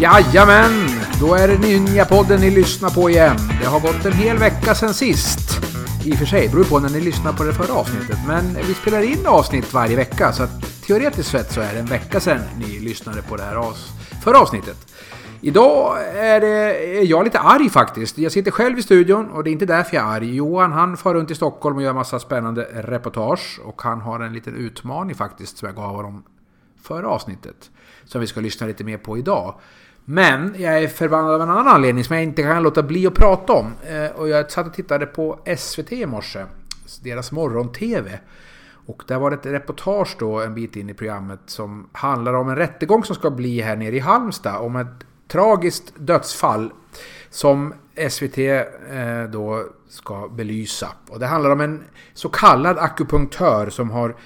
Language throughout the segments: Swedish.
Jajamän! Då är det Ninja-podden ni lyssnar på igen. Det har gått en hel vecka sen sist. I och för sig, det beror på när ni lyssnar på det förra avsnittet. Men vi spelar in avsnitt varje vecka så att teoretiskt sett så är det en vecka sedan ni lyssnade på det här avs förra avsnittet. Idag är, det, är jag lite arg faktiskt. Jag sitter själv i studion och det är inte därför jag är arg. Johan han far runt i Stockholm och gör massa spännande reportage. Och han har en liten utmaning faktiskt som jag gav honom förra avsnittet. Som vi ska lyssna lite mer på idag. Men jag är förbannad av en annan anledning som jag inte kan låta bli att prata om. Eh, och jag satt och tittade på SVT i morse. Deras morgon-TV. Och där var det ett reportage då en bit in i programmet som handlar om en rättegång som ska bli här nere i Halmstad. Om ett tragiskt dödsfall som SVT eh, då ska belysa. Och det handlar om en så kallad akupunktör som har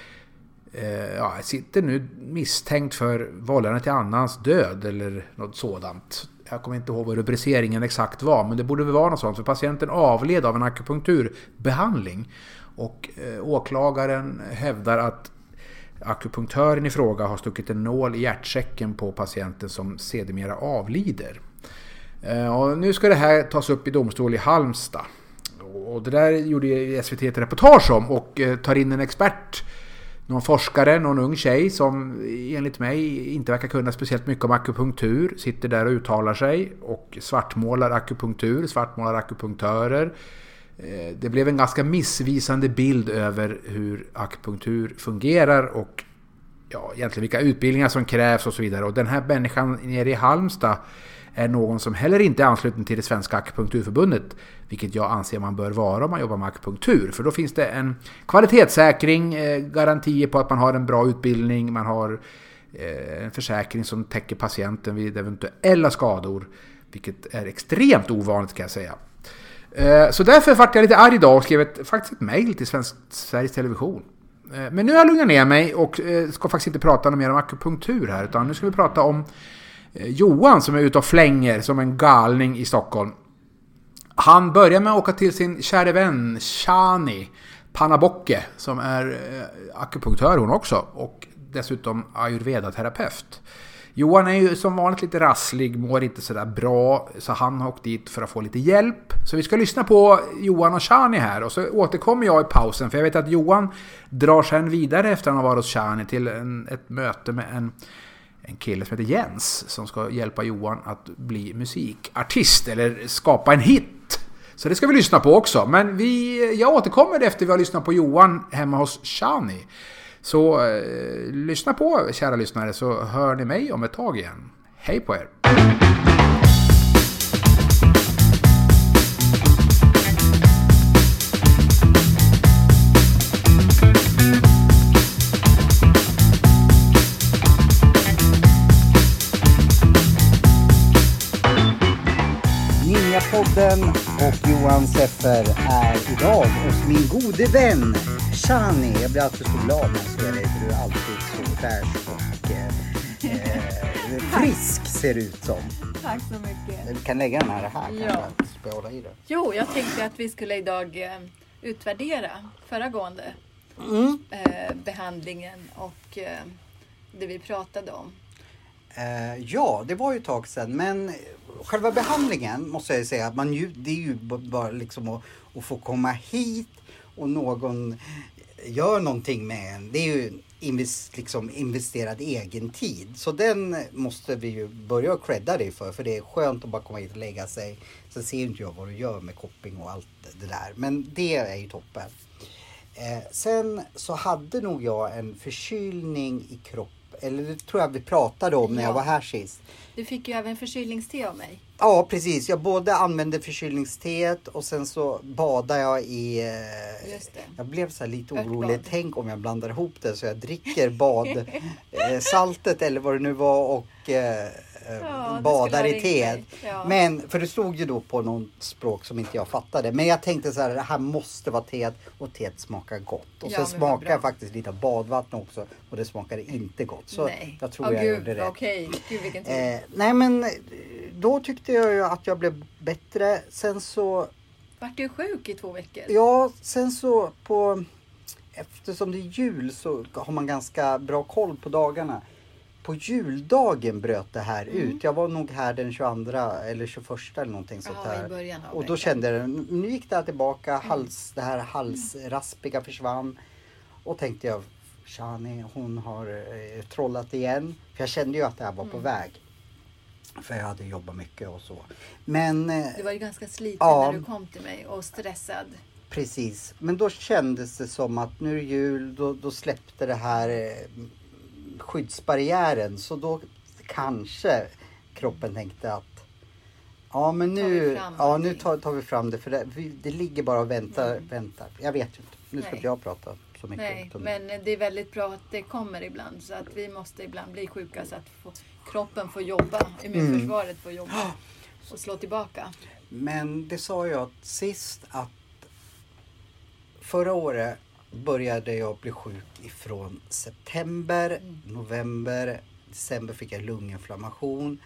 eh, ja, sitter nu misstänkt för vållande till annans död eller något sådant. Jag kommer inte ihåg vad rubriceringen exakt var, men det borde väl vara något sånt. För patienten avled av en akupunkturbehandling. Och eh, åklagaren hävdar att akupunktören i fråga har stuckit en nål i hjärtsäcken på patienten som sedermera avlider. Eh, och nu ska det här tas upp i domstol i Halmstad. Och det där gjorde SVT ett reportage om och eh, tar in en expert någon forskare, någon ung tjej som enligt mig inte verkar kunna speciellt mycket om akupunktur, sitter där och uttalar sig och svartmålar akupunktur, svartmålar akupunktörer. Eh, det blev en ganska missvisande bild över hur akupunktur fungerar och ja, egentligen vilka utbildningar som krävs och så vidare. Och den här människan nere i Halmstad är någon som heller inte är ansluten till det svenska akupunkturförbundet. Vilket jag anser man bör vara om man jobbar med akupunktur. För då finns det en kvalitetssäkring, eh, garantier på att man har en bra utbildning, man har eh, en försäkring som täcker patienten vid eventuella skador. Vilket är extremt ovanligt kan jag säga. Eh, så därför vart jag lite arg idag och skrev ett, faktiskt ett mail till Svensk, Sveriges Television. Eh, men nu har jag lugnat ner mig och eh, ska faktiskt inte prata mer om akupunktur här utan nu ska vi prata om Johan som är ute och flänger som en galning i Stockholm. Han börjar med att åka till sin kära vän Shani Panabocke som är akupunktör hon också och dessutom ayurveda-terapeut. Johan är ju som vanligt lite rasslig, mår inte sådär bra, så han har åkt dit för att få lite hjälp. Så vi ska lyssna på Johan och Shani här och så återkommer jag i pausen för jag vet att Johan drar sen vidare efter att han har varit hos Shani till en, ett möte med en en kille som heter Jens som ska hjälpa Johan att bli musikartist eller skapa en hit. Så det ska vi lyssna på också. Men vi, jag återkommer efter vi har lyssnat på Johan hemma hos Shani. Så eh, lyssna på kära lyssnare så hör ni mig om ett tag igen. Hej på er! Podden och Johan Seffer är idag hos min gode vän Shani. Jag blir alltid så glad när jag ser dig för du är alltid så fräsch och eh, eh frisk ser du ut som. Tack så mycket. Vi kan lägga den här här ja. kanske, i det. Jo, jag tänkte att vi skulle idag eh, utvärdera föregående mm. eh, behandlingen och det vi pratade om. Eh, ja, det var ju ett tag sedan men själva behandlingen måste jag säga att man ju, det är ju bara liksom att, att få komma hit och någon gör någonting med en. Det är ju invest, liksom investerad egen tid. Så den måste vi ju börja credda dig för. För det är skönt att bara komma hit och lägga sig. Sen ser inte jag vad du gör med koppling och allt det där. Men det är ju toppen. Eh, sen så hade nog jag en förkylning i kroppen eller det tror jag vi pratade om när ja. jag var här sist. Du fick ju även förkylningste av mig. Ja precis, jag både använde förkylningsteet och sen så badade jag i... Eh, Just det. Jag blev så lite orolig, tänk om jag blandar ihop det så jag dricker badsaltet eh, eller vad det nu var och eh, eh, Ja, det badar i teet. Ja. Men, för det stod ju då på något språk som inte jag fattade. Men jag tänkte så här, det här måste vara teet och teet smakar gott. Och Ja, sen smakar bra. faktiskt lite av badvatten också och det smakade inte gott. Så Nej. jag tror Åh, jag gud, gjorde rätt. Okej, gud vilken tur. Eh, nej men eh, då tyckte jag ju att jag blev bättre. Sen så, Vart du sjuk i två veckor? ja sen så på Eftersom det är jul så har man ganska bra koll på dagarna. På juldagen bröt det här Mm. ut. Jag var nog här den 22 eller 21 eller någonting sånt Ja, där. Och då kände jag, nu gick det här tillbaka, Mm. hals, det här halsraspiga försvann. Och tänkte jag, Shani hon har eh, trollat igen. För jag kände ju att det här var på Mm. väg. För jag hade jobbat mycket och så. Men eh, Du var ju ganska sliten Ja. när du kom till mig och stressad. precis, men då kändes det som att nu är jul, då, då släppte det här eh, skyddsbarriären. Så då kanske kroppen tänkte att Ja men Tar nu, vi fram ja, nu tar, tar vi fram det för det, vi, det ligger bara och väntar, Mm. väntar. Jag vet ju inte. Nu ska Nej. inte jag prata så mycket. Nej, men det är väldigt bra att det kommer ibland så att vi måste ibland bli sjuka så att få, kroppen får jobba, immunförsvaret får jobba och slå tillbaka. Men det sa jag sist att förra året började jag bli sjuk ifrån september, Mm. november, december fick jag lunginflammation.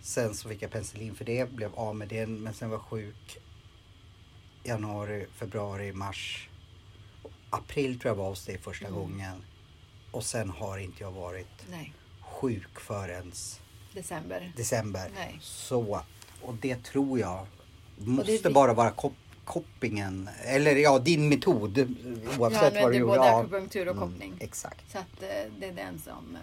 Sen så fick jag penicillin för det, blev av med den men sen var jag sjuk januari, februari, mars. April tror jag var hos dig första Mm. gången. Och sen har inte jag varit Nej, sjuk förrän december. december. Nej. Så, och det tror jag måste det bara vara kop koppingen, eller ja din metod Jag oavsett vad du gjorde. både Ja. akupunktur och Mm, koppling. exakt. Så att eh, det är den som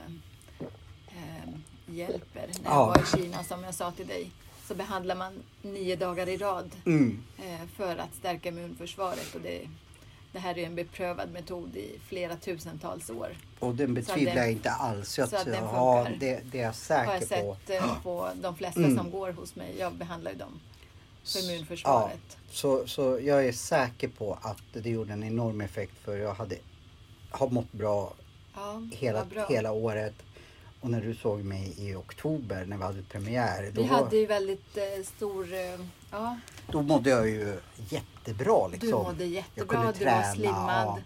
eh, eh, hjälper. När Ja. jag var i Kina som jag sa till dig så behandlar man nio dagar i rad Mm. eh, för att stärka immunförsvaret. Och det, det här är en beprövad metod i flera tusentals år. Och den betvivlar jag inte alls. Jag, så att den ja, funkar. det, det är jag Har säker jag på. sett eh, på de flesta Mm. som går hos mig. Jag behandlar ju dem för Ja, immunförsvaret. så, så jag är säker på att det gjorde en enorm effekt för jag hade har mått bra Ja, hela, bra. hela året. Och när du såg mig i oktober när vi hade premiär. Då, Vi hade ju väldigt eh, stor... Eh, ja, då mådde jag ju jättebra. Liksom. du mådde Jag jättebra. kunde Du var träna, slimmad. ja.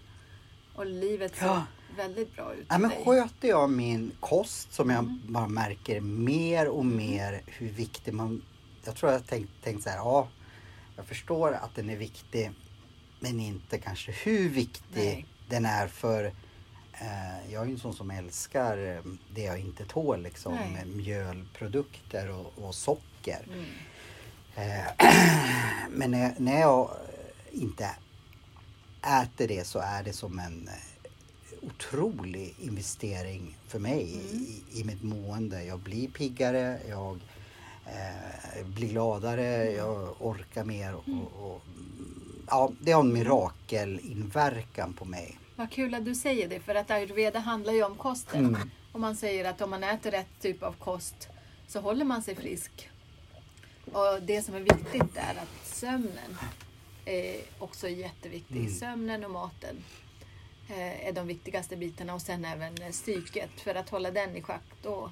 Och livet såg Ja. väldigt bra ut Ja, men dig. sköter jag min kost som jag Mm. bara märker mer och mer hur viktig man... Jag tror jag tänkt, tänkt så här, ja, jag förstår att den är viktig men inte kanske hur viktig Nej. den är för eh, jag är ju en sån som älskar eh, det jag inte tål liksom. Nej. Mjölprodukter och, och socker. Mm. Eh, men när, när jag inte äter det så är det som en otrolig investering för mig Mm. i, i mitt mående. Jag blir piggare, jag eh, blir gladare, jag orkar mer. Och, och, ja, det har en mirakelinverkan på mig. Vad kul att du säger det för att ayurveda handlar ju om kosten. Mm. Och man säger att om man äter rätt typ av kost så håller man sig frisk. Och det som är viktigt är att sömnen är också jätteviktig. Mm. Sömnen och maten eh, är de viktigaste bitarna och sen även psyket. För att hålla den i schack då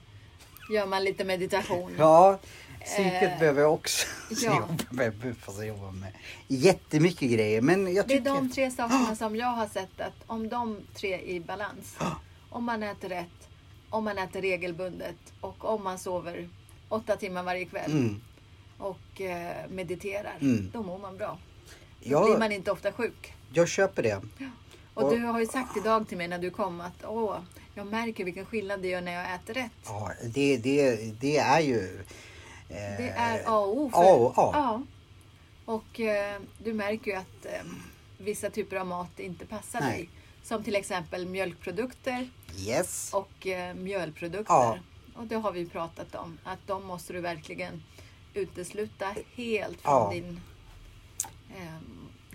gör man lite meditation. Ja, psyket Eh, behöver jag också ja. jobba med. Fast jag jobbar med jättemycket grejer. Men jag Det är de tre sakerna som jag har sett att om de tre är i balans. Om man äter rätt, om man äter regelbundet och om man sover åtta timmar varje kväll Mm. och eh, mediterar. Mm. Då mår man bra. Då Ja. blir man inte ofta sjuk. Jag köper det. Och, Och- du har ju sagt idag till mig när du kom att åh, jag märker vilken skillnad det gör när jag äter rätt. Ja, det, det, det är ju... eh, Det är A och O. För, A och A. Ja. Och eh, du märker ju att eh, vissa typer av mat inte passar Nej. dig. Som till exempel mjölkprodukter Yes. och eh, mjölprodukter. Ja. Och det har vi pratat om. Att de måste du verkligen utesluta helt från Ja. din eh,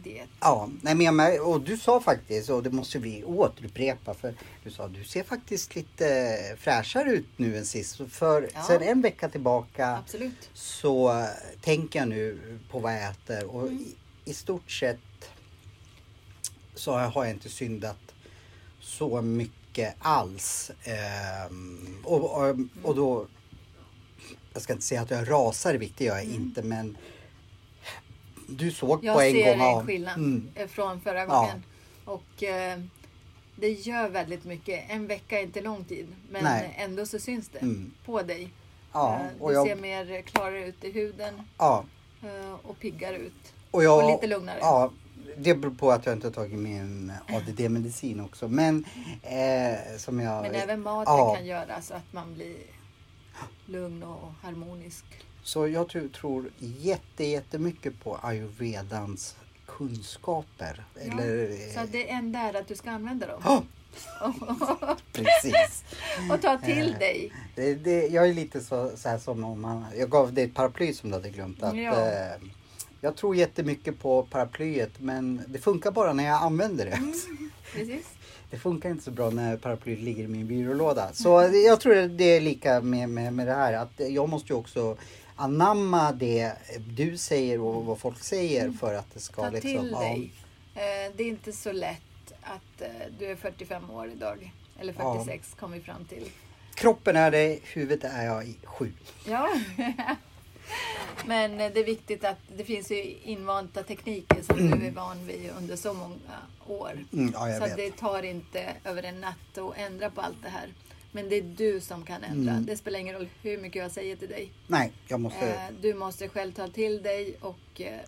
diet. Ja, nej men jag och du sa faktiskt, och det måste vi återupprepa, för du sa du ser faktiskt lite fräschare ut nu än sist. För Ja. sen en vecka tillbaka Absolut. så tänker jag nu på vad jag äter och Mm. i, i stort sett så har jag inte syndat så mycket alls. Ehm, och, och, och då jag ska inte säga att jag rasar i vikt, det gör jag inte men du såg Jag på en ser gång. en ja. skillnad Mm. eh, från förra Ja. gången. Och eh, det gör väldigt mycket. En vecka är inte lång tid. Men Nej. ändå så syns det Mm. på dig. Ja, Eh, du jag- ser mer klarare ut i huden Ja, eh, och piggare ut. och, jag, Och lite lugnare. Ja, det beror på att jag inte har tagit min ADD-medicin också. Men eh, som jag... Men även maten ja. kan göra så att man blir lugn och harmonisk. Så jag tror, jätte, jättemycket på ayurvedans kunskaper. Eller... Så det enda är att du ska använda dem. Ja, precis. och ta Eh. till dig. Det, det, jag är lite så, så här som om man... Jag gav dig ett paraply som du hade glömt. Att, Ja. eh, jag tror jättemycket på paraplyet men det funkar bara när jag använder det. Mm. Precis. Det funkar inte så bra när paraplyet ligger i min byrålåda. Så jag tror det är lika med, med, med det här. Att jag måste ju också anamma det du säger och vad folk säger för att det ska Ta liksom... till ja, dig. Eh, det är inte så lätt att eh, du är 45 år idag. Eller Ja. 46 kom vi fram till. Kroppen är det, huvudet är jag i sju. Ja. Men eh, det är viktigt att det finns ju invanta tekniker som du är van vid under så många år. Mm, ja, så det tar inte över en natt att ändra på allt det här. Men det är du som kan ändra. Mm. Det spelar ingen roll hur mycket jag säger till dig. Nej, jag måste... Eh, Du måste själv ta till dig och eh,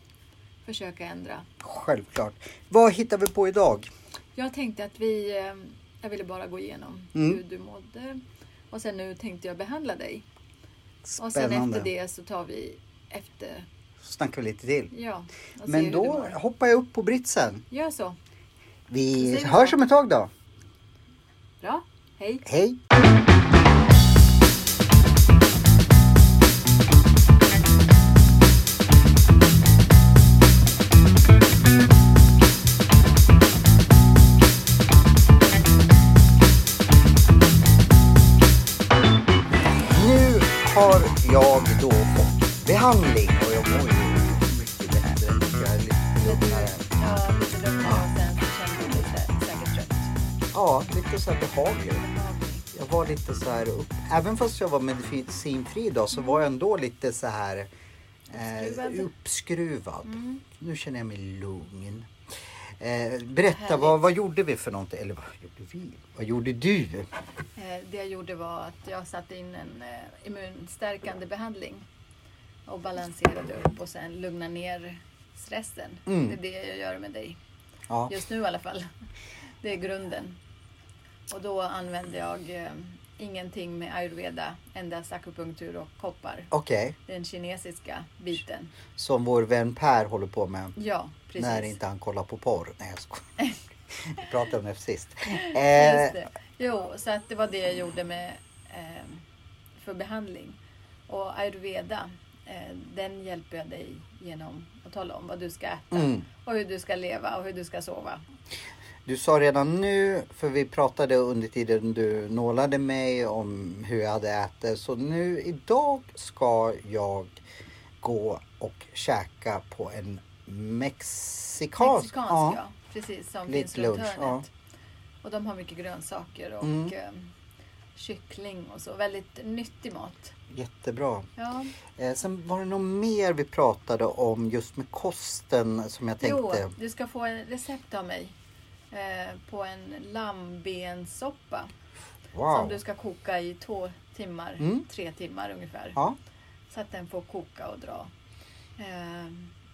försöka ändra. Självklart. Vad hittar vi på idag? Jag tänkte att vi... eh, Jag ville bara gå igenom Mm. hur du mådde. Och sen nu tänkte jag behandla dig. Och sen Spännande. efter det så tar vi efter... Så snackar vi lite till. Ja. Men då hoppar jag upp på britsen. Gör så. Vi hörs om ett tag då. Bra. Hej. Hej! Nu har jag då fått behandling och jag mår ju mycket bättre. Jag är lite lugnare. Ja, lite lugnare och sen så känner du dig sä- säkert trött. Ja, lite så här behaglig. Var lite så här även fast jag var medicinfri idag så var jag ändå lite så här eh, Uppskruvad. uppskruvad. Mm. Nu känner jag mig lugn. Eh, berätta, vad, vad gjorde vi för någonting? Eller vad gjorde vi? Vad gjorde du? Eh, Det jag gjorde var att jag satte in en eh, immunstärkande behandling och balanserade upp och sen lugna ner stressen. Mm. Det är det jag gör med dig. Ja, Just nu i alla fall. Det är grunden. Och då använder jag eh, ingenting med ayurveda, endast akupunktur och koppar. okej. Den kinesiska biten. Som vår vän Per håller på med. Ja, precis. När inte han kollar på porr. Nej jag skojar. Vi pratade om det sist. Just Eh, det. Jo, så att det var det jag gjorde med, eh, för behandling. Och ayurveda, eh, den hjälper jag dig genom att tala om vad du ska äta. Mm. Och hur du ska leva och hur du ska sova. Du sa redan nu, för vi pratade under tiden du nålade mig om hur jag hade ätit. Så nu idag ska jag gå och käka på en mexikansk. Mexikansk, ja. Precis, som Lite finns runt lunch, hörnet. Och de har mycket grönsaker och Mm. eh, kyckling och så. Väldigt nyttig mat. Jättebra. Ja. Eh, sen var det något mer vi pratade om just med kosten som jag tänkte. Jo, du ska få recept av mig. Eh, på en lammbensoppa. Som Wow. du ska koka i två timmar, Mm. tre timmar ungefär. Ja. Så att den får koka och dra. Eh,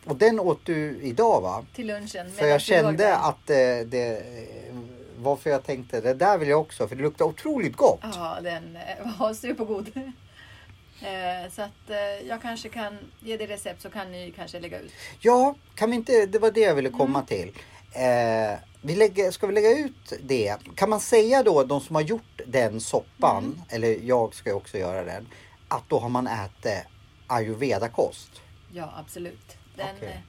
Och den åt du idag va? till lunchen. För jag kände att det, det varför jag tänkte det där vill jag också för det luktar otroligt gott. Ja, den eh, var supergod. Eh, så att eh, jag kanske kan ge dig recept så kan ni kanske lägga ut. Ja, kan vi inte, det var det jag ville komma Mm. till. Eh, vi lägger, ska vi lägga ut det? Kan man säga då, de som har gjort den soppan, Mm. eller jag ska också göra den, att då har man ätit ayurveda-kost? Ja, absolut. Den, Okej.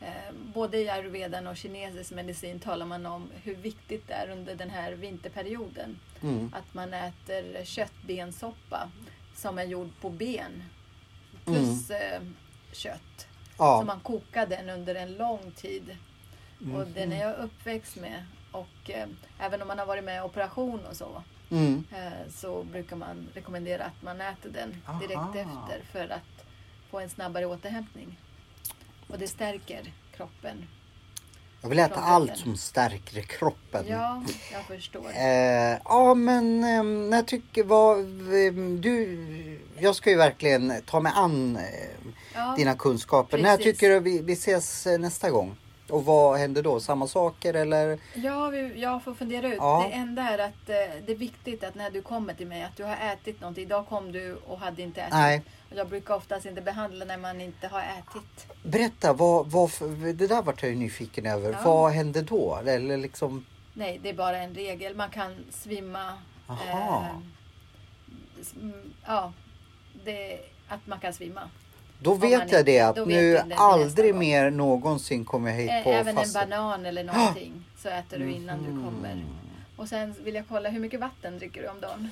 eh, både i ayurvedan och kinesisk medicin talar man om hur viktigt det är under den här vinterperioden. Mm. Att man äter köttbensoppa som är gjord på ben plus eh, kött. Så Mm. Ja, man kokar den under en lång tid. Och Mhm. den är jag uppväxt med. Och eh, även om man har varit med i operation och så. Mm. eh, så brukar man rekommendera att man äter den direkt Aha. efter för att få en snabbare återhämtning. Och det stärker kroppen. Jag vill äta Från allt som stärker kroppen. Ja, jag förstår. Eh, ja men eh, jag tycker vad du, jag ska ju verkligen ta mig an eh, Ja, dina kunskaper. När precis. tycker du vi, vi ses eh, nästa gång? Och vad händer då? Samma saker eller? Ja, vi, jag får fundera ut. Ja. Det enda är att eh, det är viktigt att när du kommer till mig att du har ätit någonting. Idag kom du och hade inte ätit. Nej. Och Jag brukar oftast inte behandla när man inte har ätit. Berätta, vad, vad, det där vart jag ju nyfiken över. Ja. Vad hände då? Eller liksom, Nej, det är bara en regel. Man kan svimma. Aha. eh, mm, ja, det, att man kan svimma. Då vet jag det att nu du aldrig mer någonsin kommer jag hit Ä- på Även en fast... banan eller någonting så äter du innan du Mhm. kommer. Och sen vill jag kolla, hur mycket vatten dricker du om dagen?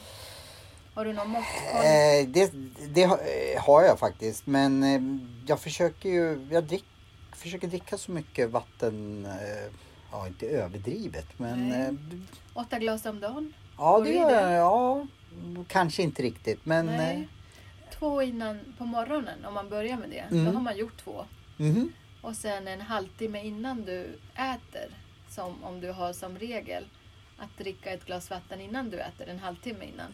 Har du någon måttkoll? Eh, det, det har- eh, har jag faktiskt. Men eh, jag försöker ju jag drick, försöker dricka så mycket vatten. Ja, inte överdrivet. Men Nej. Åtta glas om dagen? ja, Går det du gör jag. Ja, kanske inte riktigt. Men Nej. Två innan på morgonen om man börjar med det. Mm. Då har man gjort två. mhm. Och sen en halvtimme innan du äter, som om du har som regel att dricka ett glas vatten innan du äter, en halvtimme innan.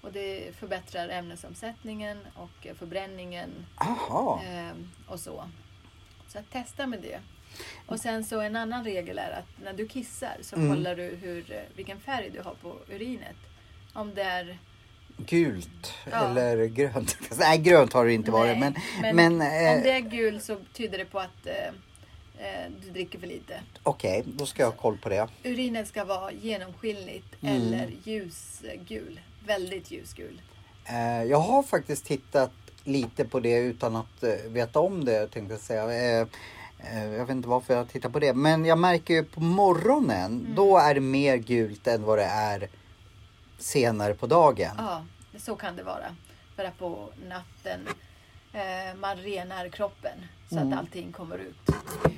Och det förbättrar ämnesomsättningen och förbränningen eh, och så. Så att testa med det. Och sen så en annan regel är att när du kissar så Mm. kollar du hur, vilken färg du har på urinet. Om det är Gult Ja. eller grönt. Nej, grönt har det inte varit. Men, men, men, om det eh, är gul så tyder det på att eh, eh, du dricker för lite. okej, då ska jag ha koll på det. Urinet ska vara genomskinligt Mm. eller ljusgul. Väldigt ljusgul. Eh, jag har faktiskt tittat lite på det utan att eh, veta om det tänkte jag säga. Eh, eh, jag vet inte varför jag tittar på det. Men jag märker ju på morgonen, Mm. då är det mer gult än vad det är senare på dagen. Ja, så kan det vara. För att på natten eh, man renar kroppen så Mm. att allting kommer ut.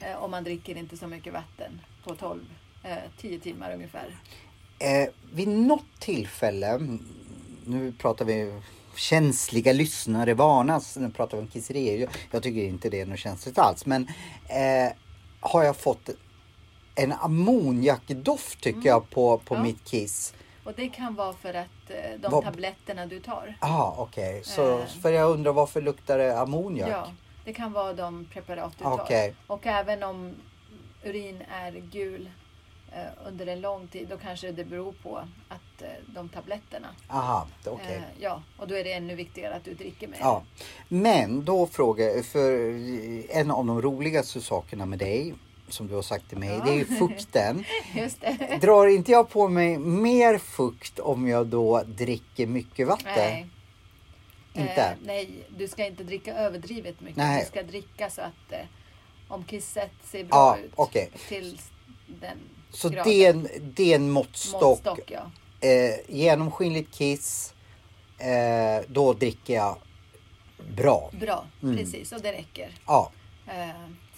Eh, och man dricker inte så mycket vatten på 12, eh, 10 timmar ungefär. Eh, vid något tillfälle, mm, nu pratar vi känsliga lyssnare varnas, nu pratar vi om kisserier. Jag, jag tycker inte det är något känsligt alls. Men eh, har jag fått en ammoniakdoft tycker jag på, på Mm. Ja. mitt kiss. Och det kan vara för att eh, de Vad- tabletterna du tar. Ja, ah, okej. Så Eh. för jag undrar varför luktar det ammoniak? Ja, det kan vara de preparat du tar. Okej. Och även om urin är gul eh, under en lång tid, då kanske det beror på att de tabletterna. Aha, okej. Eh, ja, och då är det ännu viktigare att du dricker mer. Ja. Men då frågar jag, för en av de roligaste sakerna med dig, som du har sagt till mig, Ja. det är ju fukten. Drar inte jag på mig mer fukt om jag då dricker mycket vatten? Nej. Inte? Eh, nej, du ska inte dricka överdrivet mycket. Nej. Du ska dricka så att eh, om kisset ser bra Ja, ut okej. till den Så graden. det är, en, det är en måttstock. måttstock. Ja. Eh, genomskinligt kiss, eh, då dricker jag bra. Bra, Mm. precis. Och det räcker. Ja.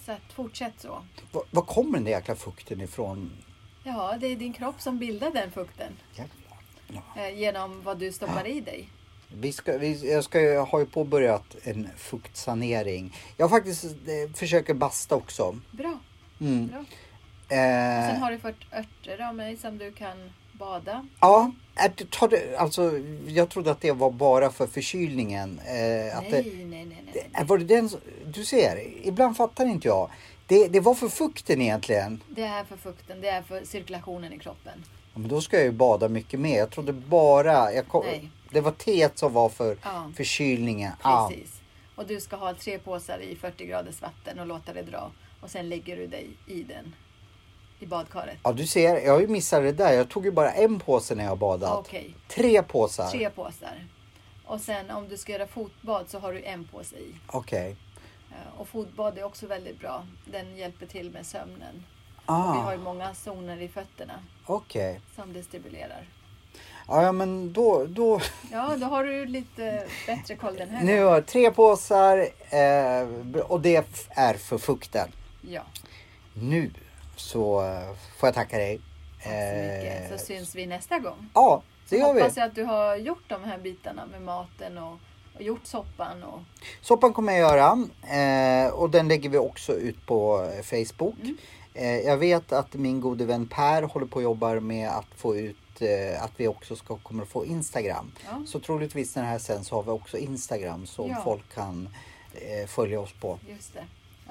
Så att fortsätt så. Var, var kommer den där jäkla fukten ifrån? Ja, det är din kropp som bildar den fukten. Jävlar. Ja. Eh, genom vad du stoppar i dig. Vi ska, vi, jag ska, ju- har ju påbörjat en fuktsanering. Jag faktiskt eh, försöker basta också. Bra. Mm. bra. Eh, Sen har du fått örter av mig som du kan bada. Ja, tar det, alltså, jag trodde att det var bara för förkylningen. Eh, att nej, det, nej, nej, nej, nej. var det den, du ser, ibland fattar inte jag. Det, det var för fukten egentligen. Det är för fukten, det är för cirkulationen i kroppen. Ja, Men då ska jag ju bada mycket mer. Jag trodde bara, jag kom, Nej. det var teet som var för Ja. förkylningen. Ja. Precis. Och du ska ha tre påsar i 40 graders vatten och låta det dra. Och sen lägger du dig i den. I badkaret. ja, du ser, jag har ju missat det där. Jag tog ju bara en påse när jag badat. Okej, Tre påsar. tre påsar. Och sen om du ska göra fotbad så har du en påse i. Okej. Eh, Och fotbad är också väldigt bra. Den hjälper till med sömnen. Vi Ah, har ju många zoner i fötterna okej. som det stimulerar. Ja, ja, men då, då. Ja, då har du lite bättre koll den här Nu gången. har jag tre påsar eh, och det f- är för fukten. Ja, Nu så eh, får jag tacka dig. tack så mycket. Eh, Så syns vi nästa gång. Ja, det gör vi. Hoppas jag att du har gjort de här bitarna med maten och, och gjort soppan. Och, Soppan kommer jag göra eh, och den lägger vi också ut på Facebook. Mm. Eh, jag vet att min gode vän Per håller på och jobbar med att få ut eh, att vi också ska, kommer att få Instagram. Ja. Så troligtvis när det här sen så har vi också Instagram som Ja. folk kan eh, följa oss på. just det.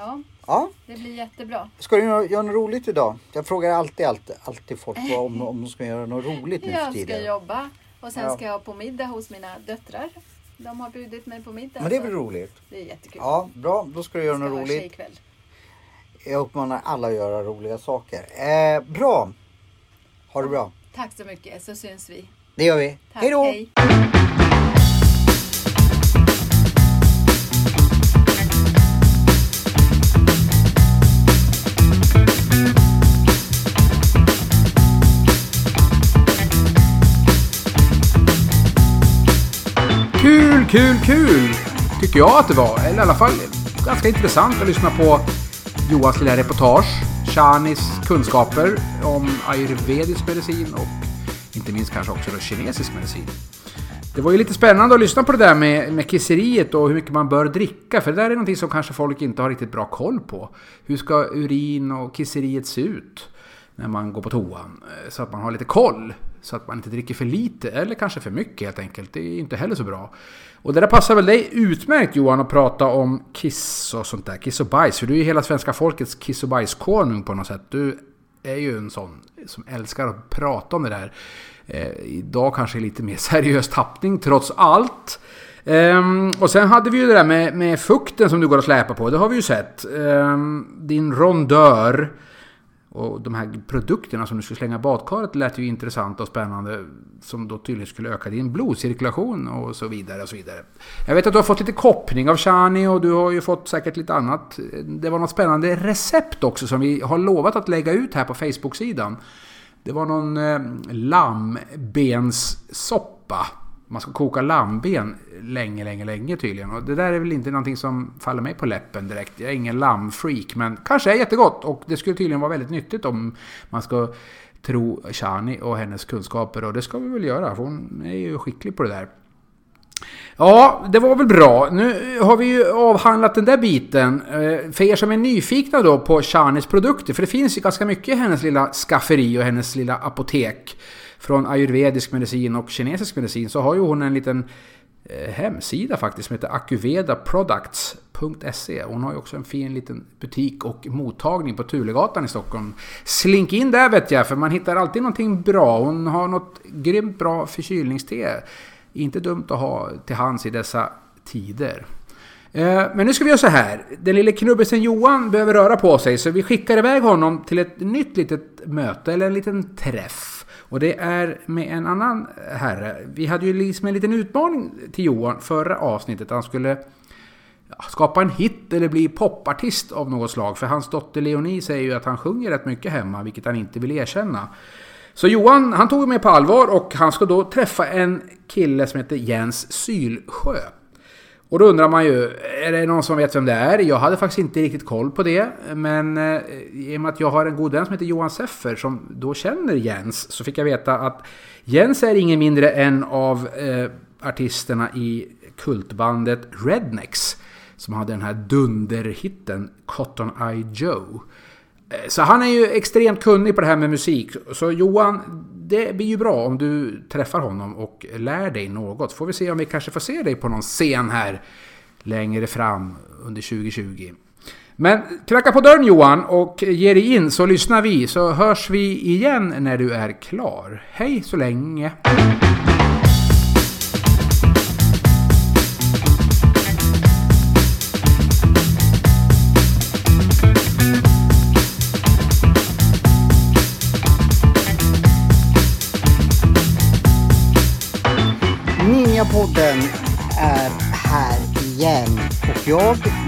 Ja, Ja, det blir jättebra. ska du göra, något roligt idag? Jag frågar alltid, alltid, alltid folk om, om de ska göra något roligt nu Jag ska jobba och sen Ja. ska jag på middag hos mina döttrar. De har bjudit mig på middag. Men det väl roligt? Det är jättekul. Ja, bra. Då ska du göra ska något roligt. tjejkväll. Jag uppmanar alla att göra roliga saker. Eh, bra! Ha det bra. Tack så mycket så syns vi. Det gör vi. Tack, Hej då! Kul, kul! Tycker jag att det var. Eller i alla fall ganska intressant att lyssna på Johans lilla reportage. Shanis kunskaper om ayurvedisk medicin och inte minst kanske också då kinesisk medicin. Det var ju lite spännande att lyssna på det där med, med kisseriet och hur mycket man bör dricka. För det där är någonting som kanske folk inte har riktigt bra koll på. Hur ska urin och kisseriet se ut när man går på toan? Eh, så att man har lite koll. Så att man inte dricker för lite eller kanske för mycket helt enkelt. Det är inte heller så bra. Och det där passar väl dig utmärkt Johan att prata om kiss och sånt där. Kiss och bajs. För du är ju hela svenska folkets kiss och bajskonung på något sätt. Du är ju en sån som älskar att prata om det där. Eh, idag kanske lite mer seriös tappning trots allt. Um, och sen hade vi ju det där med, med fukten som du går och släpar på. Det har vi ju sett. Um, din rondör och de här produkterna som du skulle slänga i badkaret lät ju intressanta och spännande. Som då tydligen skulle öka din blodcirkulation och så vidare. och så vidare. Jag vet att du har fått lite koppning av Shani och du har ju fått säkert lite annat. Det var något spännande recept också som vi har lovat att lägga ut här på Facebook-sidan. Det var någon eh, lammbenssoppa man ska koka lammben länge, länge, länge tydligen. Och det där är väl inte någonting som faller mig på läppen direkt. Jag är ingen lammfreak, men kanske är jättegott. Och det skulle tydligen vara väldigt nyttigt om man ska tro Shani och hennes kunskaper. Och det ska vi väl göra, för hon är ju skicklig på det där. Ja, det var väl bra. Nu har vi ju avhandlat den där biten. Eh, för er som är nyfikna då på Shanis produkter, för det finns ju ganska mycket i hennes lilla skafferi och hennes lilla apotek. Från ayurvedisk medicin och kinesisk medicin så har ju hon en liten eh, hemsida faktiskt som heter akuvedaproducts.se. Hon har ju också en fin liten butik och mottagning på Tulegatan i Stockholm. Slink in där vet jag, för man hittar alltid någonting bra. Hon har något grymt bra förkylningste. Inte dumt att ha till hands i dessa tider. Eh, men nu ska vi göra så här. Den lille knubbisen Johan behöver röra på sig så vi skickar iväg honom till ett nytt litet möte eller en liten träff. Och det är med en annan eh, herre. Vi hade ju liksom en liten utmaning till Johan förra avsnittet. Han skulle skapa en hit eller bli popartist av något slag. För hans dotter Leonie säger ju att han sjunger rätt mycket hemma, vilket han inte vill erkänna. Så Johan, han tog mig på allvar och han ska då träffa en kille som heter Jens Sylsjö. Och då undrar man ju, är det någon som vet vem det är? Jag hade faktiskt inte riktigt koll på det. Men eh, i och med att jag har en god vän som heter Johan Seffer som då känner Jens så fick jag veta att Jens är ingen mindre än av eh, artisterna i kultbandet Rednecks. Som hade den här dunderhitten Cotton Eye Joe. Eh, så han är ju extremt kunnig på det här med musik. Så Johan, det blir ju bra om du träffar honom och lär dig något. Får vi se om vi kanske får se dig på någon scen här längre fram under 2020. Men knacka på dörren Johan och ge dig in så lyssnar vi så hörs vi igen när du är klar. Hej så länge!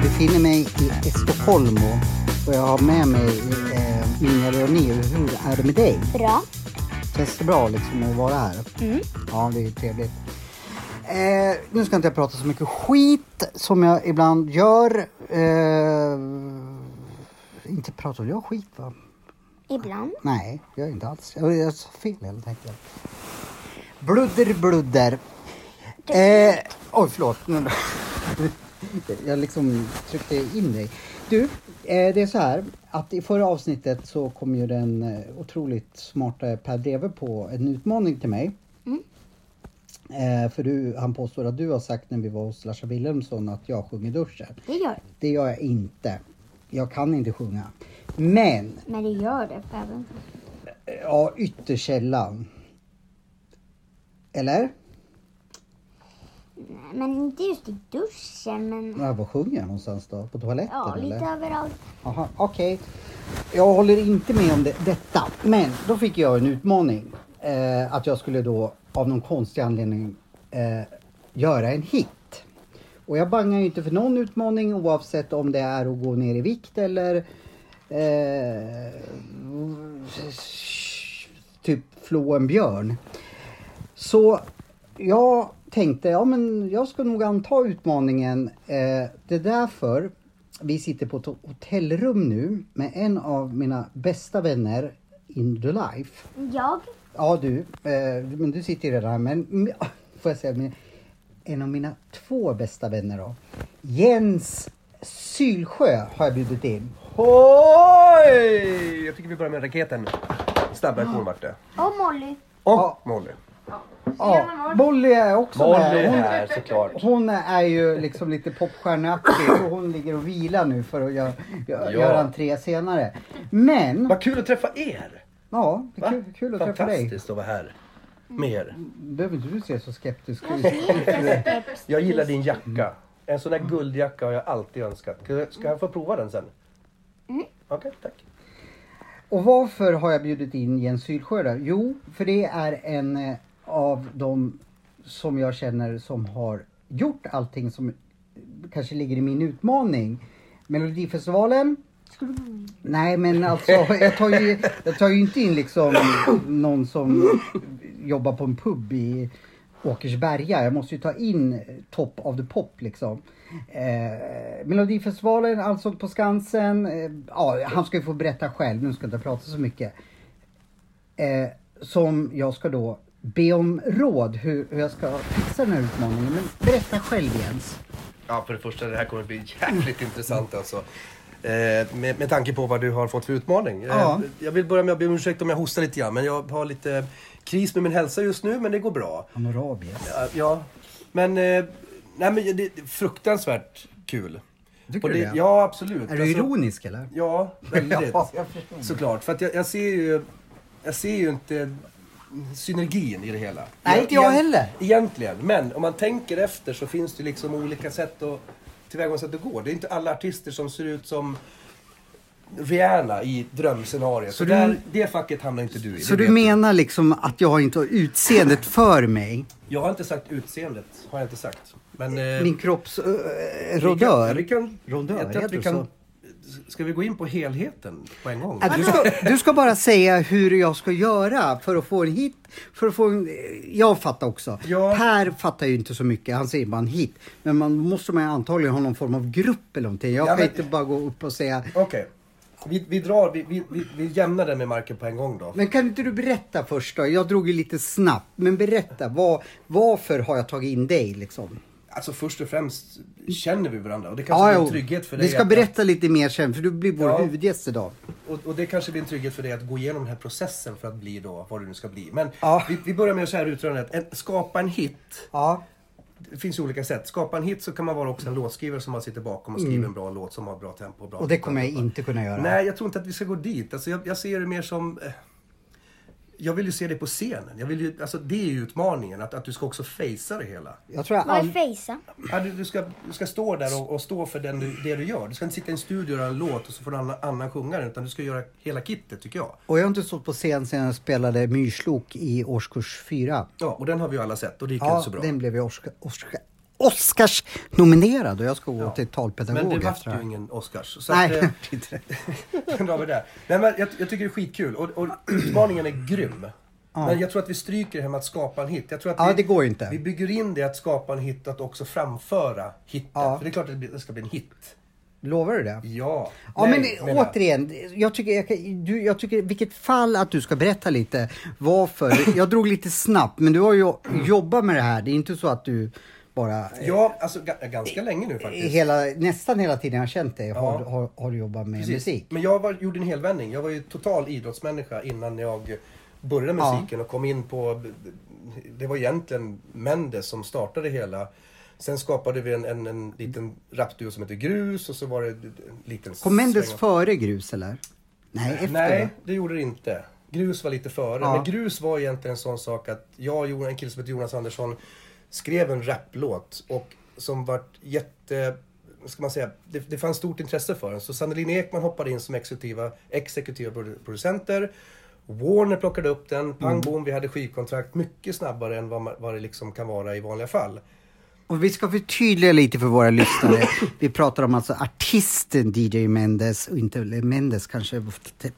Befinner mig i Estocolmo och jag har med mig eh, Ninja Leonie. Hur är det med dig? Bra. Känns det bra liksom att vara här? Mm. Ja, det är ju trevligt. Eh, nu ska inte jag prata så mycket skit som jag ibland gör. Eh, inte pratar jag skit va? Ibland. Nej, jag gör inte alls. Jag jag sa fel helt enkelt. Bludder, bludder. Eh, oj, förlåt. Jag liksom tryckte in dig. Du, eh, det är så här att i förra avsnittet så kom ju den eh, otroligt smarta Per Dreve på en utmaning till mig. Eh, för du, han påstår att du har sagt när vi var hos Larsa Wilhelmsson att jag sjunger duschen. Det gör Det gör jag inte. Jag kan inte sjunga. Men, Men det gör det även. eh, ja, ytterst sällan. Eller? Men inte just i duschen men Ja, var sjunger jag någonstans då? På toaletten ja, eller? lite överallt. Jaha, okej. Jag håller inte med om det, detta. Men då fick jag en utmaning. Eh, att jag skulle då av någon konstig anledning eh, göra en hit. Och jag bangar ju inte för någon utmaning oavsett om det är att gå ner i vikt eller eh, typ flå en björn. Så jag tänkte, ja men jag ska nog anta utmaningen. Eh, det är därför vi sitter på ett hotellrum nu med en av mina bästa vänner in the life. Jag? Ja du, eh, men du sitter redan här men får jag säga, en av mina två bästa vänner då. Jens Sylsjö har jag bjudit in. Oj! Jag tycker vi börjar med raketen. Snabb reaktion vart det. Och Molly. Och Ja. Molly. Ja, Molly är också Molly med. är Hon, här såklart. hon är ju liksom lite popstjärneaktig så hon ligger och vilar nu för att göra, göra Ja. göra entré senare. Men, Vad kul att träffa er! ja, det är Va? kul, kul att träffa dig. Fantastiskt att vara här med er. Behöver inte du se så skeptisk ut? Jag gillar din jacka. En sån där guldjacka har jag alltid önskat. Ska- Ska jag få prova den sen? Okej, tack. Och varför har jag bjudit in Jens Sylsjö då? Jo, för det är en eh, av de som jag känner som har gjort allting som kanske ligger i min utmaning. Melodifestivalen. Nej men alltså jag tar, ju, jag tar ju inte in liksom någon som jobbar på en pub i Åkersberga. Jag måste ju ta in top of the pop liksom. Eh, Melodifestivalen, Allsång på Skansen. Eh, ja, han ska ju få berätta själv, nu ska jag inte prata så mycket. Eh, som jag ska då be om råd hur, hur jag ska fixa den här utmaningen. Men berätta själv Jens. Ja, för det första, det här kommer bli jäkligt intressant alltså. Eh, med, med tanke på vad du har fått för utmaning. Eh, Ja. Jag vill börja med att be om ursäkt om jag hostar lite grann, men jag har lite kris med min hälsa just nu, men det går bra. Han har rabies. Ja, Ja, men, eh, nej, men det det är fruktansvärt kul. Tycker Och du det? Ja, absolut. Är du Alltså, ironisk eller? Ja, väldigt. Ja. Såklart. För att jag, jag ser ju, jag ser ju inte synergin i det hela. Nej, inte jag heller. Egentligen. Men om man tänker efter så finns det liksom olika sätt att tillvägagångssätt att gå. Det är inte alla artister som ser ut som Rihanna i drömscenariot. Så, Så du- där, det facket hamnar inte du i. Så du menar liksom att jag inte har utseendet för mig? Jag har inte sagt utseendet, har jag inte sagt. Men... eh, Min kropps äh, vi kan-? Vi kan, Rodör, jag tror att vi kan, Ska vi gå in på helheten på en gång? Du, ska, du ska bara säga hur jag ska göra för att få en hit. För att få en, jag fattar också. Ja. Per fattar ju inte så mycket, han säger bara en hit. Men man måste man antagligen ha någon form av grupp eller någonting. Jag Ja, kan men- inte bara gå upp och säga Okej. Vi, vi drar, vi, vi, vi, jämnar den med marken på en gång då. Men kan inte du berätta först då? Jag drog ju lite snabbt. Men berätta, vad, varför har jag tagit in dig liksom? Alltså först och främst känner vi varandra och det kanske Ja, blir en trygghet för dig. Vi ska att- berätta lite mer sen för du blir vår Ja. huvudgäst idag. Och, och det kanske blir en trygghet för dig att gå igenom den här processen för att bli då vad du nu ska bli. Men Ja. vi, vi börjar med så här utrörandet. En, skapa en hit. Ja. Det finns ju olika sätt. Skapa en hit så kan man vara också en låtskrivare som man sitter bakom och skriver en bra låt som har bra tempo. och Bra Mm. Och det kommer jag inte kunna göra. Nej, jag tror inte att vi ska gå dit. Alltså, jag, jag ser det mer som... Jag vill ju se det på scenen. Jag vill ju, alltså, det är ju utmaningen, att, att du ska också fejsa det hela. Jag tror jag Vad är fejsa? Ja, du, du, ska, du ska stå där och, och stå för den, du- det du gör. Du ska inte sitta i en studio och göra en låt och så får någon annan, annan sjunga den, utan du ska göra hela kittet, tycker jag. Och jag har inte stått på scen sedan jag spelade Myrslok i årskurs 4. Ja, och den har vi ju alla sett och det gick Ja, inte så bra. den blev ju Oscar, Oscar, Oscars nominerad och jag ska gå Ja. till talpedagog Men det vart ju ingen Oscars. Så Nej, att, vi där. Nej, men jag, jag tycker det är skitkul och, och utmaningen är grym. Men jag tror att vi stryker det här med att skapa en hit. Jag tror att Ja, vi, det går inte. Vi bygger in det att skapa en hit, att också framföra hitten. Ja. För det är klart att det det ska bli en hit. Lovar du det? Ja. Ja Nej, men menar- återigen, jag tycker, jag, du, jag tycker vilket fall att du ska berätta lite varför. Jag drog lite snabbt men du har ju jobbat med det här. Det är inte så att du bara eh, Ja, alltså ga- ganska länge nu faktiskt. hela, nästan hela tiden jag har känt dig har, Ja. har, har du jobbat med Precis. musik. Men jag var, gjorde en helvändning. Jag var ju total idrottsmänniska innan jag började med Ja. musiken och kom in på... Det var egentligen Mendes som startade hela. Sen skapade vi en, en, en liten rapduo som heter Grus och så var det en liten... Kom Mendes sväng- före Grus eller? Nej, efter Nej, va? det gjorde det inte. Grus var lite före. Ja. Men Grus var egentligen en sån sak att jag och en kille som heter Jonas Andersson skrev en raplåt och som vart jätte... Ska man säga, det, det fanns stort intresse för den. Så Sandelin Ekman hoppade in som exekutiva, exekutiva produ- producenter. Warner plockade upp den, pang bom, vi hade skivkontrakt mycket snabbare än vad, vad det liksom kan vara i vanliga fall. Och vi ska förtydliga lite för våra lyssnare. Vi pratar om alltså artisten DJ Mendes och inte Mendes kanske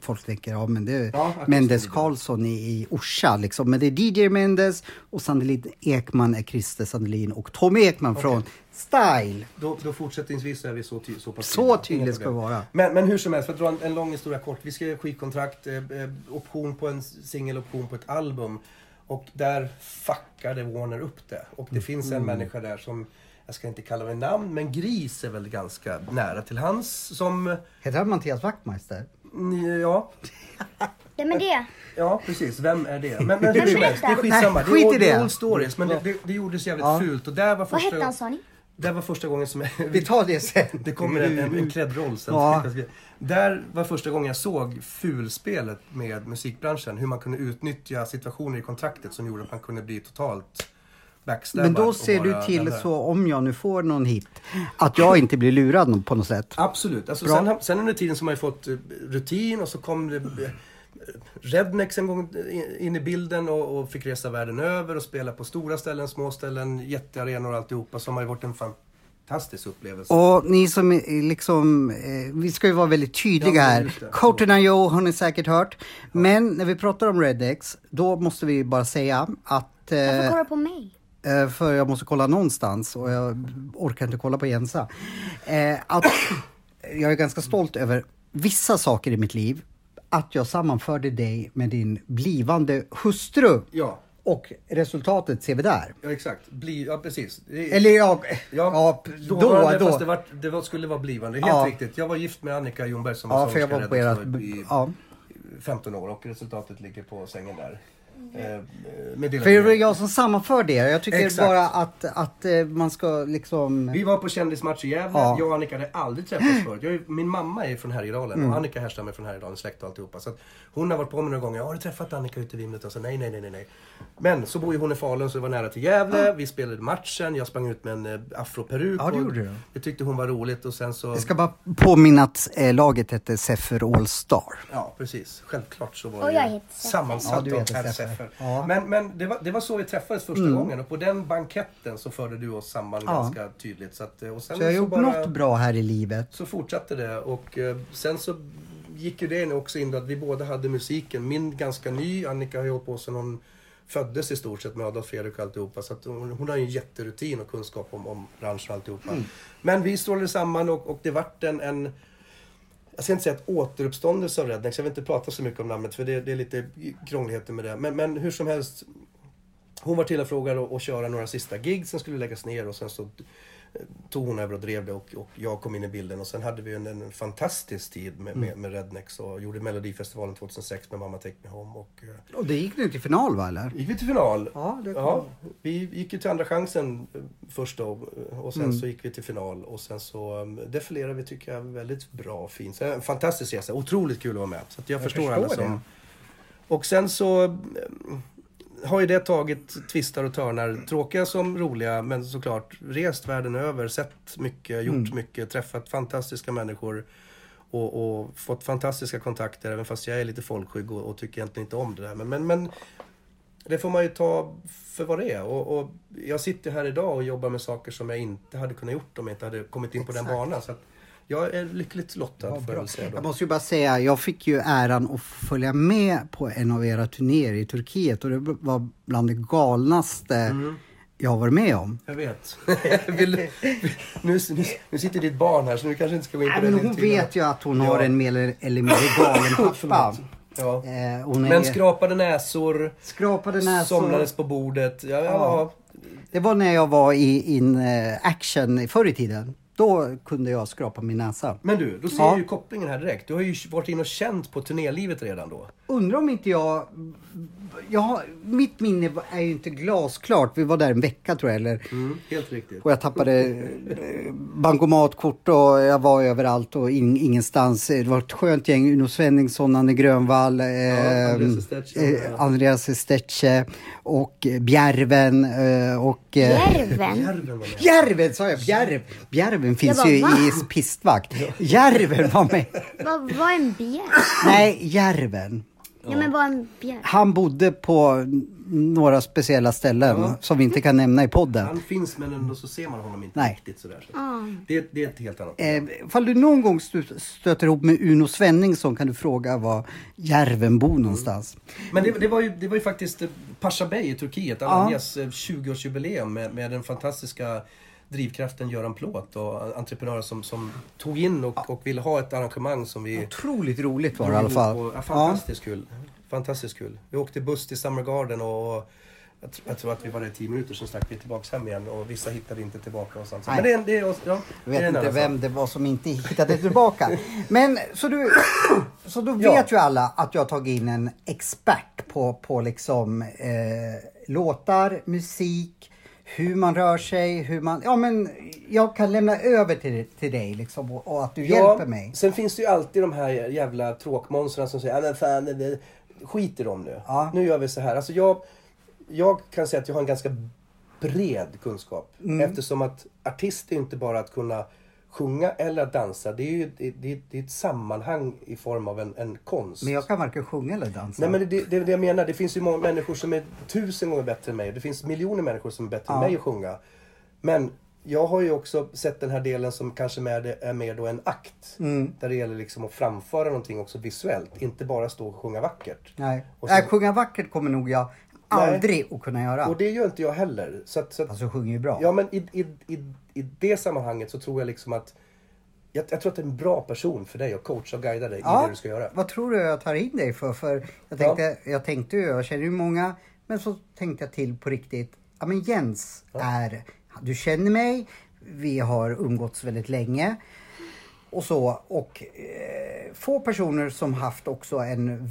folk tänker, ja men det är Ja, Mendes. Karlsson i, i Orsa liksom. Men det är DJ Mendes och Sandelin Ekman är Christer Sandelin och Tommy Ekman från Style. Då, då fortsättningsvis är vi så, ty- så pass Så tydliga. ska det vara. Men, men hur som helst, för att dra en, en lång historia kort. Vi skrev skivkontrakt, eh, eh, option på en singel, option på ett album. Och där fuckade Warner upp det. Och det finns Mm. en människa där som, jag ska inte kalla vid namn, men Gris är väl ganska nära till hans som, Heter han Mattias Wachtmeister? mm, ja, Vem är det? Ja, precis. Vem är det? Men, men det är skitsamma. Nej, det, skit i det det. är old stories. Men det, det, det gjordes jävligt Ja. fult. Och där var Vad första, hette han sa ni? Där var första gången som jag... Vi tar det sen. Det kommer en, en, en kläddroll sen. Ja. Där var första gången jag såg fulspelet med musikbranschen. Hur man kunde utnyttja situationer i kontraktet som gjorde att man kunde bli totalt backstabbad. Men då ser du till så om jag nu får någon hit att jag inte blir lurad på något sätt. Absolut. Alltså, Bra. sen, sen under tiden så har man ju fått eh, rutin och så kom det Rednex en gång in i bilden och, och fick resa världen över och spela på stora ställen, små ställen, jättearenor och alltihopa. Som har ju varit en fantastisk upplevelse. Och ni som liksom, eh, vi ska ju vara väldigt tydliga Ja, här. det. Coten Joe har ni säkert hört. Men när vi pratar om Redex, då måste vi bara säga att Varför eh, kollar du på mig? Eh, för jag måste kolla någonstans och jag orkar inte kolla på Jensa. Eh, att jag är ganska stolt över vissa saker i mitt liv. Att jag sammanförde dig med din blivande hustru. Ja, Och resultatet ser vi där. ja exakt. Bli, ja, precis. Eller ja, Ja, då, då, var det, då. Fast det, var, det var, skulle vara blivande. Helt Ja. riktigt. Jag var gift med Annika Ljungberg som Ja, var sångerska i ja. 15 år och resultatet ligger på sängen där. Eh, med delad För det var mening. jag som sammanför det. Jag tycker Exakt. bara att, att eh, man ska liksom... Vi var på kändismatch i Gävle. Ja. Jag och Annika hade aldrig träffats förut. Jag är, min mamma är från Härjedalen Mm. och Annika härstammar från Härjedalen, släkt och alltihopa. Så att hon har varit på mig några gånger. Har du träffat Annika ute i Vimlet? Och så nej, nej, nej, nej. Men så bor ju hon i Falun så det var nära till Gävle. Vi spelade matchen. Jag sprang ut med en eh, afroperuk. Ja, det gjorde du. Det tyckte hon var roligt och sen så... Jag ska bara påminna att eh, laget hette Seffer All Star. Ja, precis. Självklart så var Och det jag ju heter Seffer. sammansatt Ja, du av Seffer. Ja. Mm. Men, men det, var, det var så vi träffades första gången och på den banketten så förde du oss samman Ja. ganska tydligt. Så, att, eh, och sen Så jag har gjort bara- något bra här i livet. så fortsatte det och eh, sen så gick ju det också in då att vi båda hade musiken. Min ganska ny, Annika har ju hållit på sedan hon föddes i stort sett med Adolf Fredrik och alltihopa. Så hon, hon har ju en jätterutin och kunskap om, om branschen och alltihopa. Men vi strålade samman och, och det vart en, en jag ska inte säga att återuppståndelse av Rednex. Jag vill inte prata så mycket om namnet för det, det är lite krångligheter med det. Men, men hur som helst. Hon var tillfrågad att att köra några sista gig, sen skulle det läggas ner och sen så tog hon över och drev det och, och jag kom in i bilden. Och sen hade vi en, en fantastisk tid med, med, med Rednex och gjorde Melodifestivalen 2006 med Mamma Take Me Home. Och, eh, Och det gick nu till final va eller? gick vi till final. Ja, det. Ja, vi gick ju till andra chansen eh, först då eh, och sen Mm. så gick vi till final och sen så um, defilerade vi tycker jag väldigt bra och fint. Så, en fantastisk resa, otroligt kul att vara med. Så att jag, förstår, förstår alla det. som... Och sen så eh, har ju det tagit twistar och törnar, tråkiga som roliga, men såklart rest världen över, sett mycket, gjort Mm. mycket, träffat fantastiska människor och, och fått fantastiska kontakter, även fast jag är lite folkskygg och, och tycker egentligen inte om det där. Men, men, men det får man ju ta för vad det är. Och, och jag sitter här idag och jobbar med saker som jag inte hade kunnat gjort om jag inte hade kommit in på den Exakt. banan. Så att jag är lyckligt lottad, får jag säga då. Jag måste ju bara säga, jag fick ju äran att följa med på en av era turnéer i Turkiet och det var bland det galnaste jag har varit med om. Jag vet. Vill, nu, nu, nu sitter ditt barn här så nu kanske inte ska gå in på men hon vet ju att hon Ja. har en mer eller mindre galen pappa. Ja. Eh, hon är, Men skrapade näsor, skrapade näsor. somnades på bordet. Ja, ja. Ja. Det var när jag var i in eh, action förr i tiden. Då kunde jag skrapa min näsa. Men du, då ser Ja. ju kopplingen här direkt. Du har ju varit inne och känt på turnélivet redan då. Undrar om inte jag... jag har, mitt minne är ju inte glasklart. Vi var där en vecka tror jag. Eller, Mm, helt riktigt. och jag tappade eh, bankomatkort och jag var överallt och in, ingenstans. Det var ett skönt gäng. Uno Svenningsson, Anne Grönvall, eh, Andreas Estetche. eh, Andreas Estetche och Bjärven eh, och... eh, Järven? Järven var med. Järven sa jag! Bjärv. Bjärven finns bara, ju va? i pistvakt. Järven var med. Vad var en björn? Nej, Järven. Ja men vad är en björn? Han bodde på några speciella ställen som vi inte kan nämna i podden. Han finns men ändå så ser man honom inte Nej. riktigt sådär. Så. Ah. Det, det är ett helt annat. Eh, fall du någon gång stö- stöter ihop med Uno Svenningsson kan du fråga var Järven bor någonstans. Men det, det, var ju, det var ju faktiskt eh, Pasha Bey i Turkiet, Alanyas eh, 20-årsjubileum med, med den fantastiska drivkraften Göran Plåt och entreprenörer som, som tog in och, och ville ha ett arrangemang som vi... Otroligt roligt var det i alla fall. Och, ja, fantastiskt kul. Fantastiskt kul. Vi åkte buss till Summer Garden och jag, jag tror att vi var där i 10 minuter, sen stack vi tillbaka hem igen och vissa hittade inte tillbaka och sånt. Men det det ja, Jag det vet en inte vem det var som inte hittade tillbaka. Men så du, så då Ja. vet ju alla att jag har tagit in en expert på, på liksom eh, låtar, musik, hur man rör sig, hur man... Ja men jag kan lämna över till, till dig liksom och, och att du hjälper mig. Sen finns det ju alltid de här jävla tråkmonstren som säger "Ja, men fan, det- det- skit i dem nu. Ja. Nu gör vi så här. Alltså jag, jag kan säga att jag har en ganska bred kunskap. Mm. Eftersom att artist är inte bara att kunna sjunga eller att dansa. Det är ju det, det, det är ett sammanhang i form av en, en konst. Men jag kan varken sjunga eller dansa. Nej men det, det är det jag menar. Det finns ju många människor som är tusen gånger bättre än mig. Det finns miljoner människor som är bättre än Ja. mig att sjunga. Men jag har ju också sett den här delen som kanske med, är mer då en akt. Mm. Där det gäller liksom att framföra någonting också visuellt. Inte bara stå och sjunga vackert. Nej. Och så- Nej, sjunga vackert kommer nog jag aldrig att kunna göra. Och det gör inte jag heller. Så att, så att, Alltså jag sjunger ju bra. ja men i, i, i, i det sammanhanget så tror jag liksom att jag, jag tror att det är en bra person för dig att coacha och guida dig i det du ska göra. Vad tror du jag tar in dig för? För jag Ja. tänkte, jag tänkte ju, jag känner ju många, men så tänkte jag till på riktigt. Ja men Jens är, du känner mig, vi har umgåtts väldigt länge. Och så, och eh, få personer som haft också en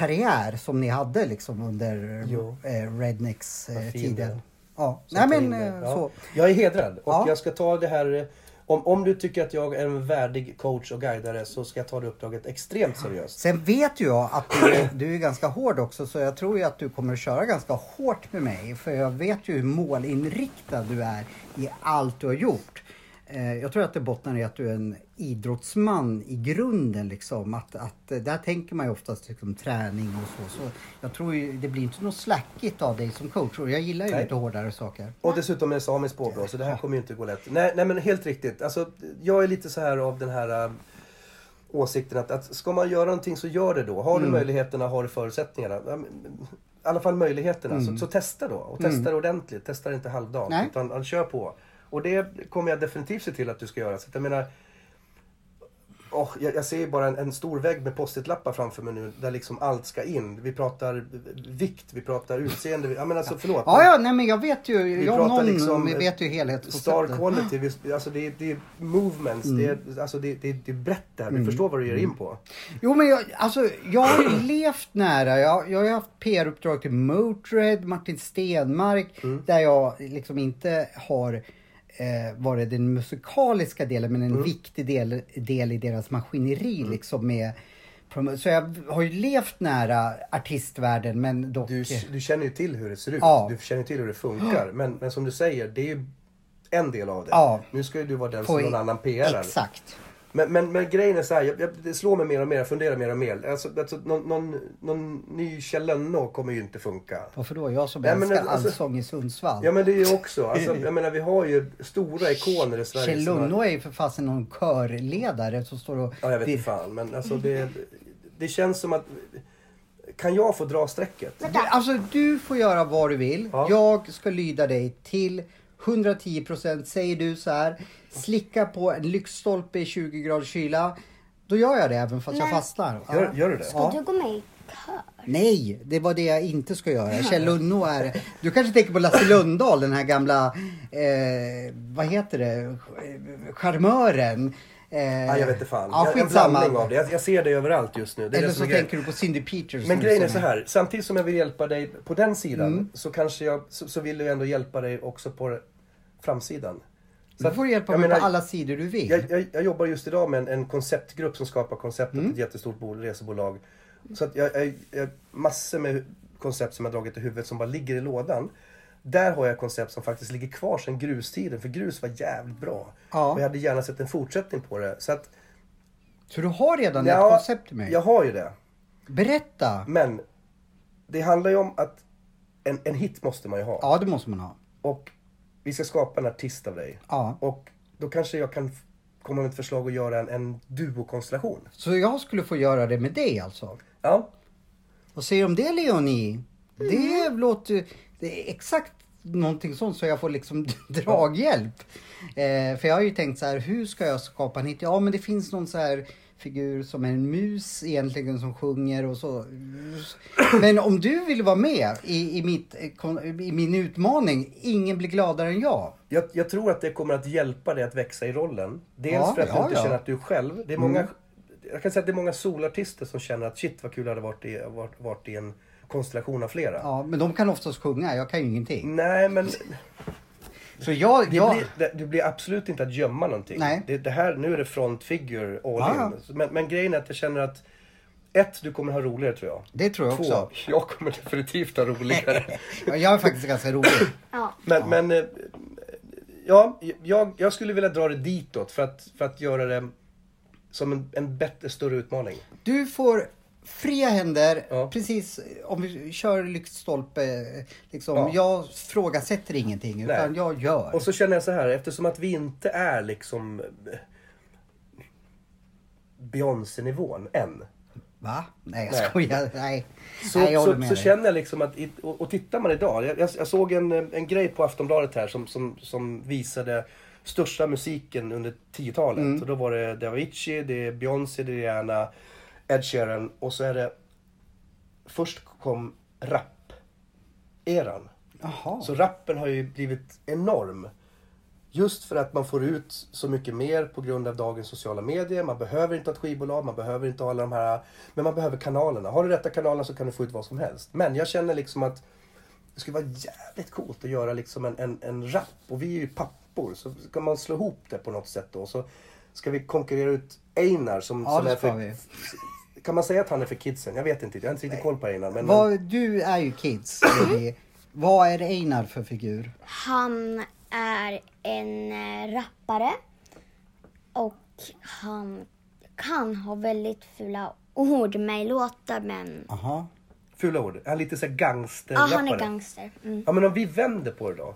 världskarriär som ni hade liksom under Jo. eh, Rednecks eh, tiden. Ja, nej men eh, Ja. så. Jag är hedrad och Ja. jag ska ta det här. eh, Om, om du tycker att jag är en värdig coach och guidare så ska jag ta det uppdraget extremt seriöst. Sen vet ju jag att du, är- du är ganska hård också så jag tror ju att du kommer att köra ganska hårt med mig. För jag vet ju hur målinriktad du är i allt du har gjort. Eh, Jag tror att det bottnar i att du är en idrottsman i grunden liksom. Att, att eh, där tänker man ju oftast liksom träning och så. så jag tror ju det blir inte något slackigt av dig som coach. Och jag gillar ju Nej. lite hårdare saker. Och dessutom är det samiskt påbrå så det här kommer ju inte gå lätt. Nej, nej men helt riktigt. Alltså, jag är lite så här av den här äh, åsikten att, att ska man göra någonting så gör det då. Har du möjligheterna, har du förutsättningarna. I alla fall möjligheterna. Så, så testa då. Och testa det ordentligt. Testa inte halvdant. Nej. Utan kör på. Och det kommer jag definitivt se till att du ska göra. Så jag menar, åh, jag, jag ser ju bara en, en stor vägg med post-it-lappar framför mig nu där liksom allt ska in. Vi pratar vikt, vi pratar utseende. Ja men alltså förlåt. Ja, ja, nej men jag vet ju. Vi jag någon liksom, vi vet ju Star helhetskonceptet. quality, vi- alltså det, är- det är movements, det, Mm. är, alltså det, det, det är brett det här. Du förstår vad du ger in på. Jo men jag, alltså, jag har ju levt nära, jag, jag har haft PR-uppdrag till Motörhead, Martin Stenmark, Mm. där jag liksom inte har eh, varit den musikaliska delen men en Mm. viktig del, del i deras maskineri liksom med så jag har ju levt nära artistvärlden men dock... Du, du känner ju till hur det ser ut, Ja. du känner till hur det funkar. Men, men som du säger, det är ju en del av det. Ja. Nu ska ju du vara den Få som någon annan PR Exakt. Men, men, men grejen är så här, jag, jag, det slår mig mer och mer, jag funderar mer och mer. Alltså, alltså, någon, någon, någon ny Kjell Lönnå kommer ju inte funka. Varför då? Jag som Nej, men älskar alltså- allsång i Sundsvall. Ja men det är ju också, alltså, jag menar vi har ju stora ikoner i Sverige. Kjell har- Lönnå är ju för fasen någon körledare som står och... Ja, jag vet inte fan. Men alltså det, det känns som att kan jag få dra strecket? Du, alltså du får göra vad du vill. Ja. Jag ska lyda dig till 110 procent. Säger du så här, slicka på en lyktstolpe i 20 graders kyla. Då gör jag det även fast jag Nej. fastnar. Ja. Gör, gör du det? Ska Ja. du gå med i kör? Nej, det var det jag inte ska göra. Kjell Lunno är... Du kanske tänker på Lasse Lundahl, den här gamla... Eh, vad heter det? Charmören. Eh, Ja, jag vet inte fan. Ja, Jag- en blandning av det. Jag, jag ser det överallt just nu. Det Eller det så tänker du på Cindy Peters. Men grejen är så här. Samtidigt som jag vill hjälpa dig på den sidan Mm. så kanske jag så, så vill jag ändå hjälpa dig också på framsidan. Du får hjälpa mig menar, på alla sidor du vill. Jag, jag, jag jobbar just idag med en, en konceptgrupp som skapar konceptet Mm. ett jättestort bol, resebolag. Så att jag, jag massor med koncept som jag dragit i huvudet som bara ligger i lådan. Där har jag koncept som faktiskt ligger kvar sedan grustiden, för grus var jävligt bra. Ja. Och jag hade gärna sett en fortsättning på det. Så att, Så du har redan ja, ett koncept mig? Jag har ju det. Berätta! Men det handlar ju om att en, en hit måste man ju ha. Ja, det måste man ha. Och vi ska skapa en artist av dig. Ja. Och då kanske jag kan komma med ett förslag och göra en, en duokonstellation. Så jag skulle få göra det med dig alltså? Ja, Vad säger du om det Leonie? Det låter det är exakt någonting sånt så jag får liksom draghjälp. Eh, för jag har ju tänkt så här, hur ska jag skapa en hit? Ja men det finns någon så här figur som är en mus egentligen som sjunger och så. Men om du vill vara med i, i, mitt, eh, i min utmaning, ingen blir gladare än jag. jag, jag tror att det kommer att hjälpa dig att växa i rollen. Dels Ja, för att ja, du inte ja. känner att du är själv. Det är många, Jag kan säga att det är många solartister som känner att shit vad kul det hade varit i, varit, varit i en konstellation av flera. Ja, men de kan oftast sjunga, jag kan ju ingenting. Nej men Så jag, det jag, blir, det, du blir absolut inte att gömma någonting. Nej. Det, det här, nu är det front figure all Ja. in. Men, men grejen är att jag känner att ett, du kommer ha roligare tror jag. det tror jag Två, också. jag kommer definitivt ha roligare. Ja, Jag är faktiskt ganska rolig. Ja. Men, men eh, ja, jag, jag skulle vilja dra det ditåt för att, för att göra det som en, en bättre, större utmaning. Du får fria händer, Ja. precis om vi kör lyktstolpe. Liksom. Ja. Jag frågasätter ingenting utan Nej. jag gör. Och så känner jag så här, eftersom att vi inte är liksom eh, Beyoncé-nivån än. Va? Nej jag skojar. Nej, Så, Nej jag så, så känner jag liksom att, och, och tittar man idag, jag, jag, såg en, eh, en grej på Aftonbladet här som, som, som visade största musiken under 10-talet. Mm. Och då var det, det Avicii, det är Beyoncé, det är Rihanna, Ed Sheeran och så är det Först kom rap-eran. Jaha. Så rappen har ju blivit enorm. Just för att man får ut så mycket mer på grund av dagens sociala medier. Man behöver inte ha ett skivbolag, man behöver inte ha alla de här... Men man behöver kanalerna. Har du rätta kanalerna så kan du få ut vad som helst. Men jag känner liksom att det skulle vara jävligt coolt att göra liksom en, en, en rap. Och vi är ju pappor. Så kan man slå ihop det på något sätt då. Så ska vi konkurrera ut Einar som, Ja, som är ska för... Kan man säga att han är för kidsen? Jag vet inte. Jag har inte riktigt koll på Einar. Men, Vad, du är ju kids. Vad är Einar för figur? Han är en eh, rappare och han kan ha väldigt fula ord med i låtar men Jaha. Fula ord. Han är lite så här ja, gangsterrappare. han är gangster. Mm. Ja men om vi vänder på det då.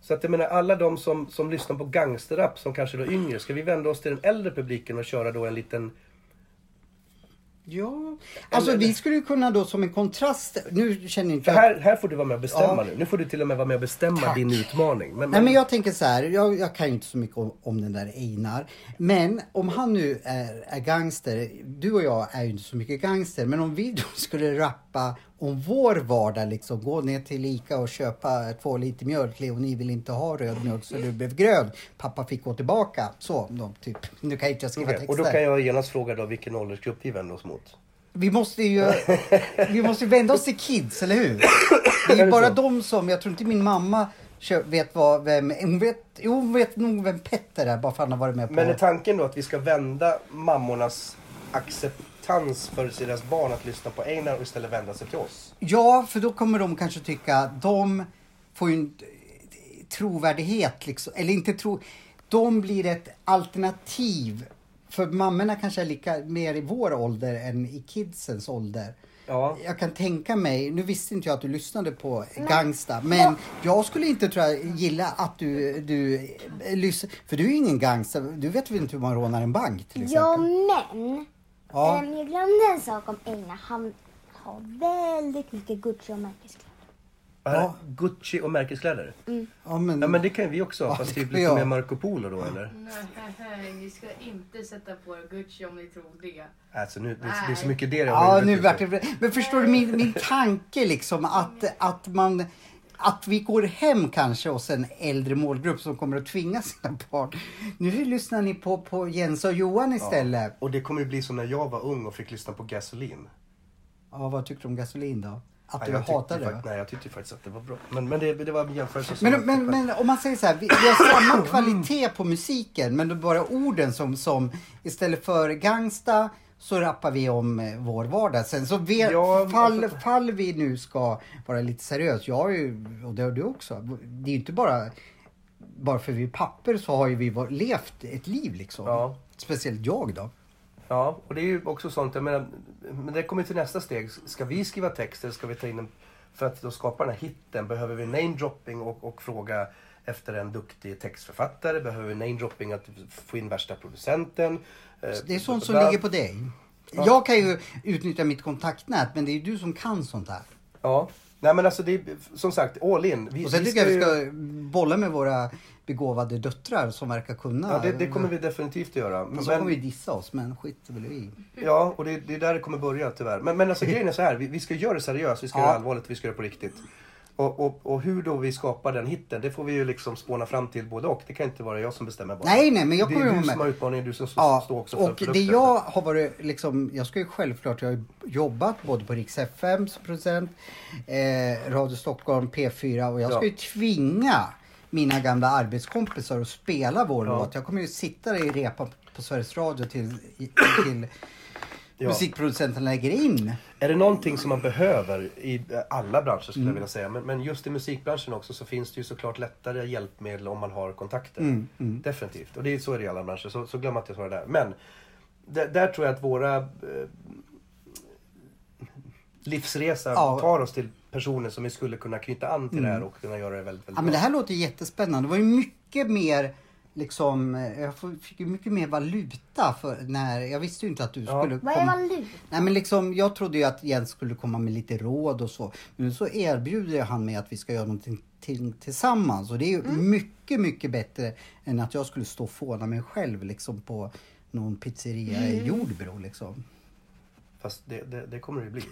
Så att jag menar alla de som, som lyssnar på gangsterrap som kanske då är yngre. Ska vi vända oss till den äldre publiken och köra då en liten... Ja, alltså Eller- vi skulle ju kunna då som en kontrast, nu känner inte jag... här, här får du vara med och bestämma Ja. nu. Nu får du till och med vara med och bestämma Tack. din utmaning. Men, Nej men jag tänker så här, jag, jag kan ju inte så mycket om, om den där Einar. Men om han nu är, är gangster, du och jag är ju inte så mycket gangster, men om vi då skulle rappa om vår vardag liksom, gå ner till Ica och köpa två liter mjölk, Leonie vill inte ha röd mjölk så det blev gröd, pappa fick gå tillbaka. Så, då, typ. Nu kan jag inte skriva texter. Och då kan jag genast fråga då vilken åldersgrupp vi vänder oss mot. Vi måste ju vi måste vända oss till kids, eller hur? Det är Är bara så? de som, jag tror inte min mamma vet vad, vem, hon vet, jo hon vet nog vem Petter är bara för att han har varit med på... Men är tanken då att vi ska vända mammornas acceptans för deras barn att lyssna på Einar och istället vända sig till oss? Ja, för då kommer de kanske tycka att de får ju en trovärdighet liksom, eller inte tro, de blir ett alternativ. För mammorna kanske är lika mer i vår ålder än i kidsens ålder. Ja. Jag kan tänka mig, nu visste inte jag att du lyssnade på Gangsta, men jag skulle inte tror jag, gilla att du, du lyssnar, för du är ingen gangster, du vet väl inte hur man rånar en bank till exempel? Ja men, Ja. ehm, jag glömde en sak om Einar. Han ha väldigt mycket Gucci och märkeskläder. Ja. Gucci och märkeskläder? Ja, men, Ja men det kan vi också ha, Ja, fast det typ lite jag. mer Marco Polo då eller? Nej, ni ska inte sätta på er Gucci om ni tror det. Alltså nu, det, det är så mycket det jag Ja, har nu det... Men förstår du min, min tanke liksom att, att man... Att vi går hem kanske hos en äldre målgrupp som kommer att tvinga sina barn. Nu lyssnar ni på, på Jens och Johan istället. Och det kommer ju bli som när jag var ung och fick lyssna på Gasolin. Ja, vad tyckte du om gasolin då? Att du jag tyckte hatade det? Nej, jag tyckte faktiskt att det var bra. Men, men det, det var en jämförelse som... Men, men, men om man säger så här, vi, vi har samma kvalitet på musiken men det är bara orden som, som istället för gangsta så rappar vi om eh, vår vardag. Sen så vi, Ja, fall, alltså- fall vi nu ska vara lite seriös, jag har ju, och det har du också, det är ju inte bara bara för vi är papper så har ju vi var- levt ett liv liksom. Ja. Speciellt jag då. Ja, och det är ju också sånt, jag menar, men det kommer till nästa steg. Ska vi skriva text eller ska vi ta in en... För att då skapa den här hitten behöver vi namedropping och, och fråga efter en duktig textförfattare. Behöver vi namedropping att få in värsta producenten. Eh, Det är sånt som bla- ligger på dig. Jag kan ju utnyttja mitt kontaktnät men det är ju du som kan sånt här. Ja. Nej men alltså det är som sagt all in. Vi, Och sen vi tycker jag vi ju- ska bolla med våra begåvade döttrar som verkar kunna. Ja, det, det kommer vi definitivt att göra. Och så Men- kommer vi dissa oss, men skit väl i. Ja, och det, det är där det kommer börja tyvärr. Men, men alltså grejen är så här, vi, vi ska göra det seriöst, vi ska Ja. göra det allvarligt, vi ska göra det på riktigt. Och, och, och hur då vi skapar den hitten, det får vi ju liksom spåna fram till både och. Det kan inte vara jag som bestämmer bara. Nej, nej, men jag Det kommer är ihåg du med- som har utmaningen, du som Ja, står också för och det jag har varit liksom, jag ska ju självklart, jag har jobbat både på Rix FM som producent, eh, Radio Stockholm, P4 och jag ska Ja. ju tvinga mina gamla arbetskompisar att spela vår Ja. låt. Jag kommer ju sitta där i repa på Sveriges Radio till, till Ja. musikproducenten lägger in. Är det någonting som man behöver i alla branscher skulle Mm. jag vilja säga. Men, men just i musikbranschen också så finns det ju såklart lättare hjälpmedel om man har kontakter. Mm, Definitivt. Och det är så är det i alla branscher. Så, så glöm att jag sa det där. Men där, tror jag att våra eh, livsresa Ja. tar oss till personer som vi skulle kunna knyta an till det här och kunna göra det väldigt, väldigt Ja, men det bra. här låter jättespännande. Det var ju mycket mer liksom, eh, jag fick ju mycket mer valuta för när, jag visste ju inte att du Ja. skulle Vad är valuta? Nej men liksom, jag trodde ju att Jens skulle komma med lite råd och så. Men nu så erbjuder han mig att vi ska göra någonting till, tillsammans. Och det är ju mycket, mycket bättre än att jag skulle stå och fåna mig själv liksom på någon pizzeria i Jordbro liksom. Fast det, det, det kommer det ju bli.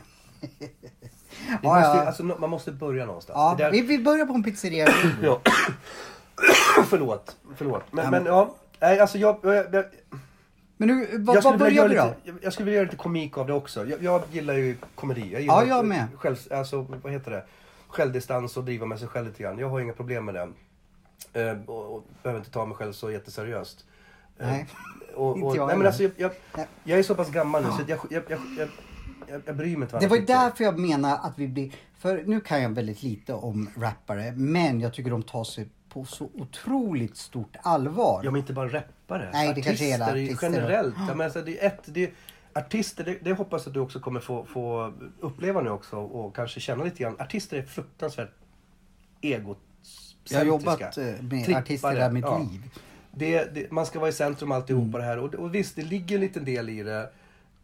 Ja, måste, ja. Alltså, man måste börja någonstans. Ja, där- vi, vi börjar på en pizzeria i Jordbro. Ja. förlåt, förlåt. Men, Ja, men, men- ja. Nej, alltså jag, jag, jag, Men nu, vad, skulle vad vilja börjar vi göra då? lite, jag, skulle vilja göra lite komik av det också. Jag, jag gillar ju komedi. Jag gillar Ja, jag med. Själv, alltså, vad heter det? Självdistans och driva med sig själv lite grann. Jag har inga problem med det. Eh, och, och behöver inte ta mig själv så jätteseriöst. Eh, Nej, och, inte och, jag nej, men alltså, jag, jag, Nej. jag är så pass gammal nu så jag, jag, jag, jag, jag, jag bryr mig inte Det var ju tycker. därför jag menar att vi blir... För nu kan jag väldigt lite om rappare, men jag tycker de tar sig på så otroligt stort allvar. Ja men inte bara rappare. Nej, det kanske hela artister, generellt. Ja, men alltså, det är ett, det är, artister, det, det hoppas jag att du också kommer få, få uppleva nu också och kanske känna lite grann. Artister är fruktansvärt egocentriska. jag har jobbat eh, med Trippare. artister hela mitt Ja. liv. Det, det, man ska vara i centrum alltihopa Mm. det här. Och, och visst, det ligger en liten del i det.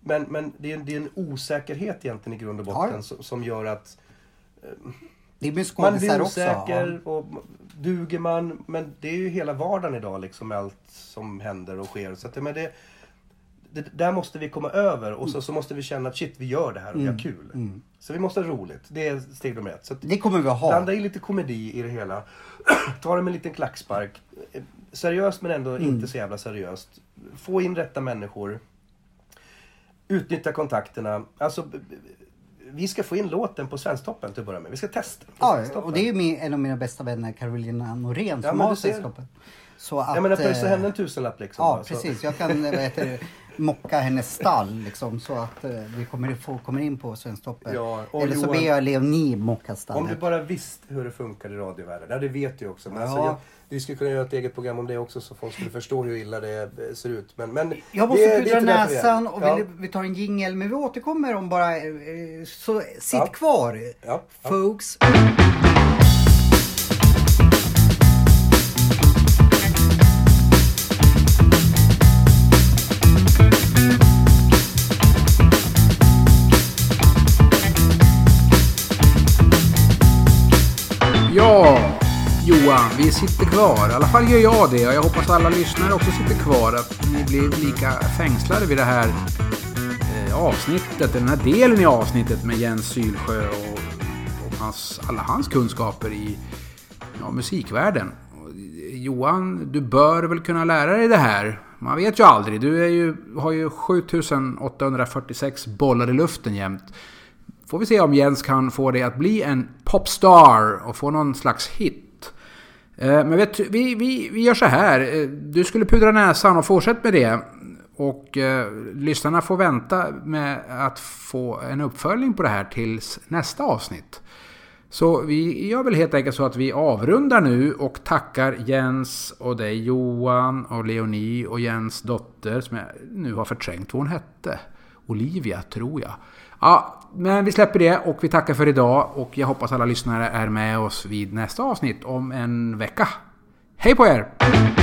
Men, men det, är, en- det är en osäkerhet egentligen i grund och botten Ja. som, som gör att Det är med man blir skådisar också. osäker och duger man. Men det är ju hela vardagen idag liksom med allt som händer och sker. Så att, men det, det, där måste vi komma över och så, så måste vi känna att shit, vi gör det här och vi har kul. Så vi måste ha roligt. Det är steg nummer ett. Så Det kommer vi att ha. Blanda in lite komedi i det hela. Ta det med en liten klackspark. Eh, Seriöst men ändå Mm. inte så jävla seriöst. Få in rätta människor. Utnyttja kontakterna. Alltså, vi ska få in låten på Svensktoppen till att börja med. Vi ska testa. Ja, Svensktoppen. och det är ju min, en av mina bästa vänner, Carolina Norén, Ja, som men har sällskapet. Så att... Jag menar, pröjsa eh, henne en tusenlapp liksom. Ja, Alltså, precis. Jag kan vad heter mocka hennes stall liksom, så att eh, vi kommer, få, kommer in på Svensktoppen. Ja, och Eller så Johan- ber jag Leonie mocka Om du stallet. bara visste hur det funkar i radiovärlden. Ja, det vet du också. Men Ja. alltså, jag, vi skulle kunna göra ett eget program om det också så folk skulle förstå hur illa det eh, ser ut. Men, men Jag måste det- pudra näsan och Ja. vi, tar en jingel men vi återkommer om bara... eh, Så sitt kvar, Ja, Johan, vi sitter kvar. I alla fall gör jag det och jag hoppas alla lyssnare också sitter kvar. Att ni blir lika fängslade vid det här eh, avsnittet, den här delen i avsnittet med Jens Sylsjö och, och hans, alla hans kunskaper i ja, musikvärlden. Eh, Johan, du bör väl kunna lära dig det här? Man vet ju aldrig. Du är ju, har ju 7846 bollar i luften jämt. Får vi se om Jens kan få dig att bli en popstar och få någon slags hit. Eh, men vet, vi, vi, vi gör så här. Eh, du skulle pudra näsan och fortsätt med det. Och eh, lyssnarna får vänta med att få en uppföljning på det här tills nästa avsnitt. Så vi gör väl helt enkelt så att vi avrundar nu och tackar Jens och dig Johan och Leonie och Jens dotter som jag nu har förträngt vad hon hette. Olivia tror jag. Ja, men vi släpper det och vi tackar för idag och jag hoppas alla lyssnare är med oss vid nästa avsnitt om en vecka. Hej på er!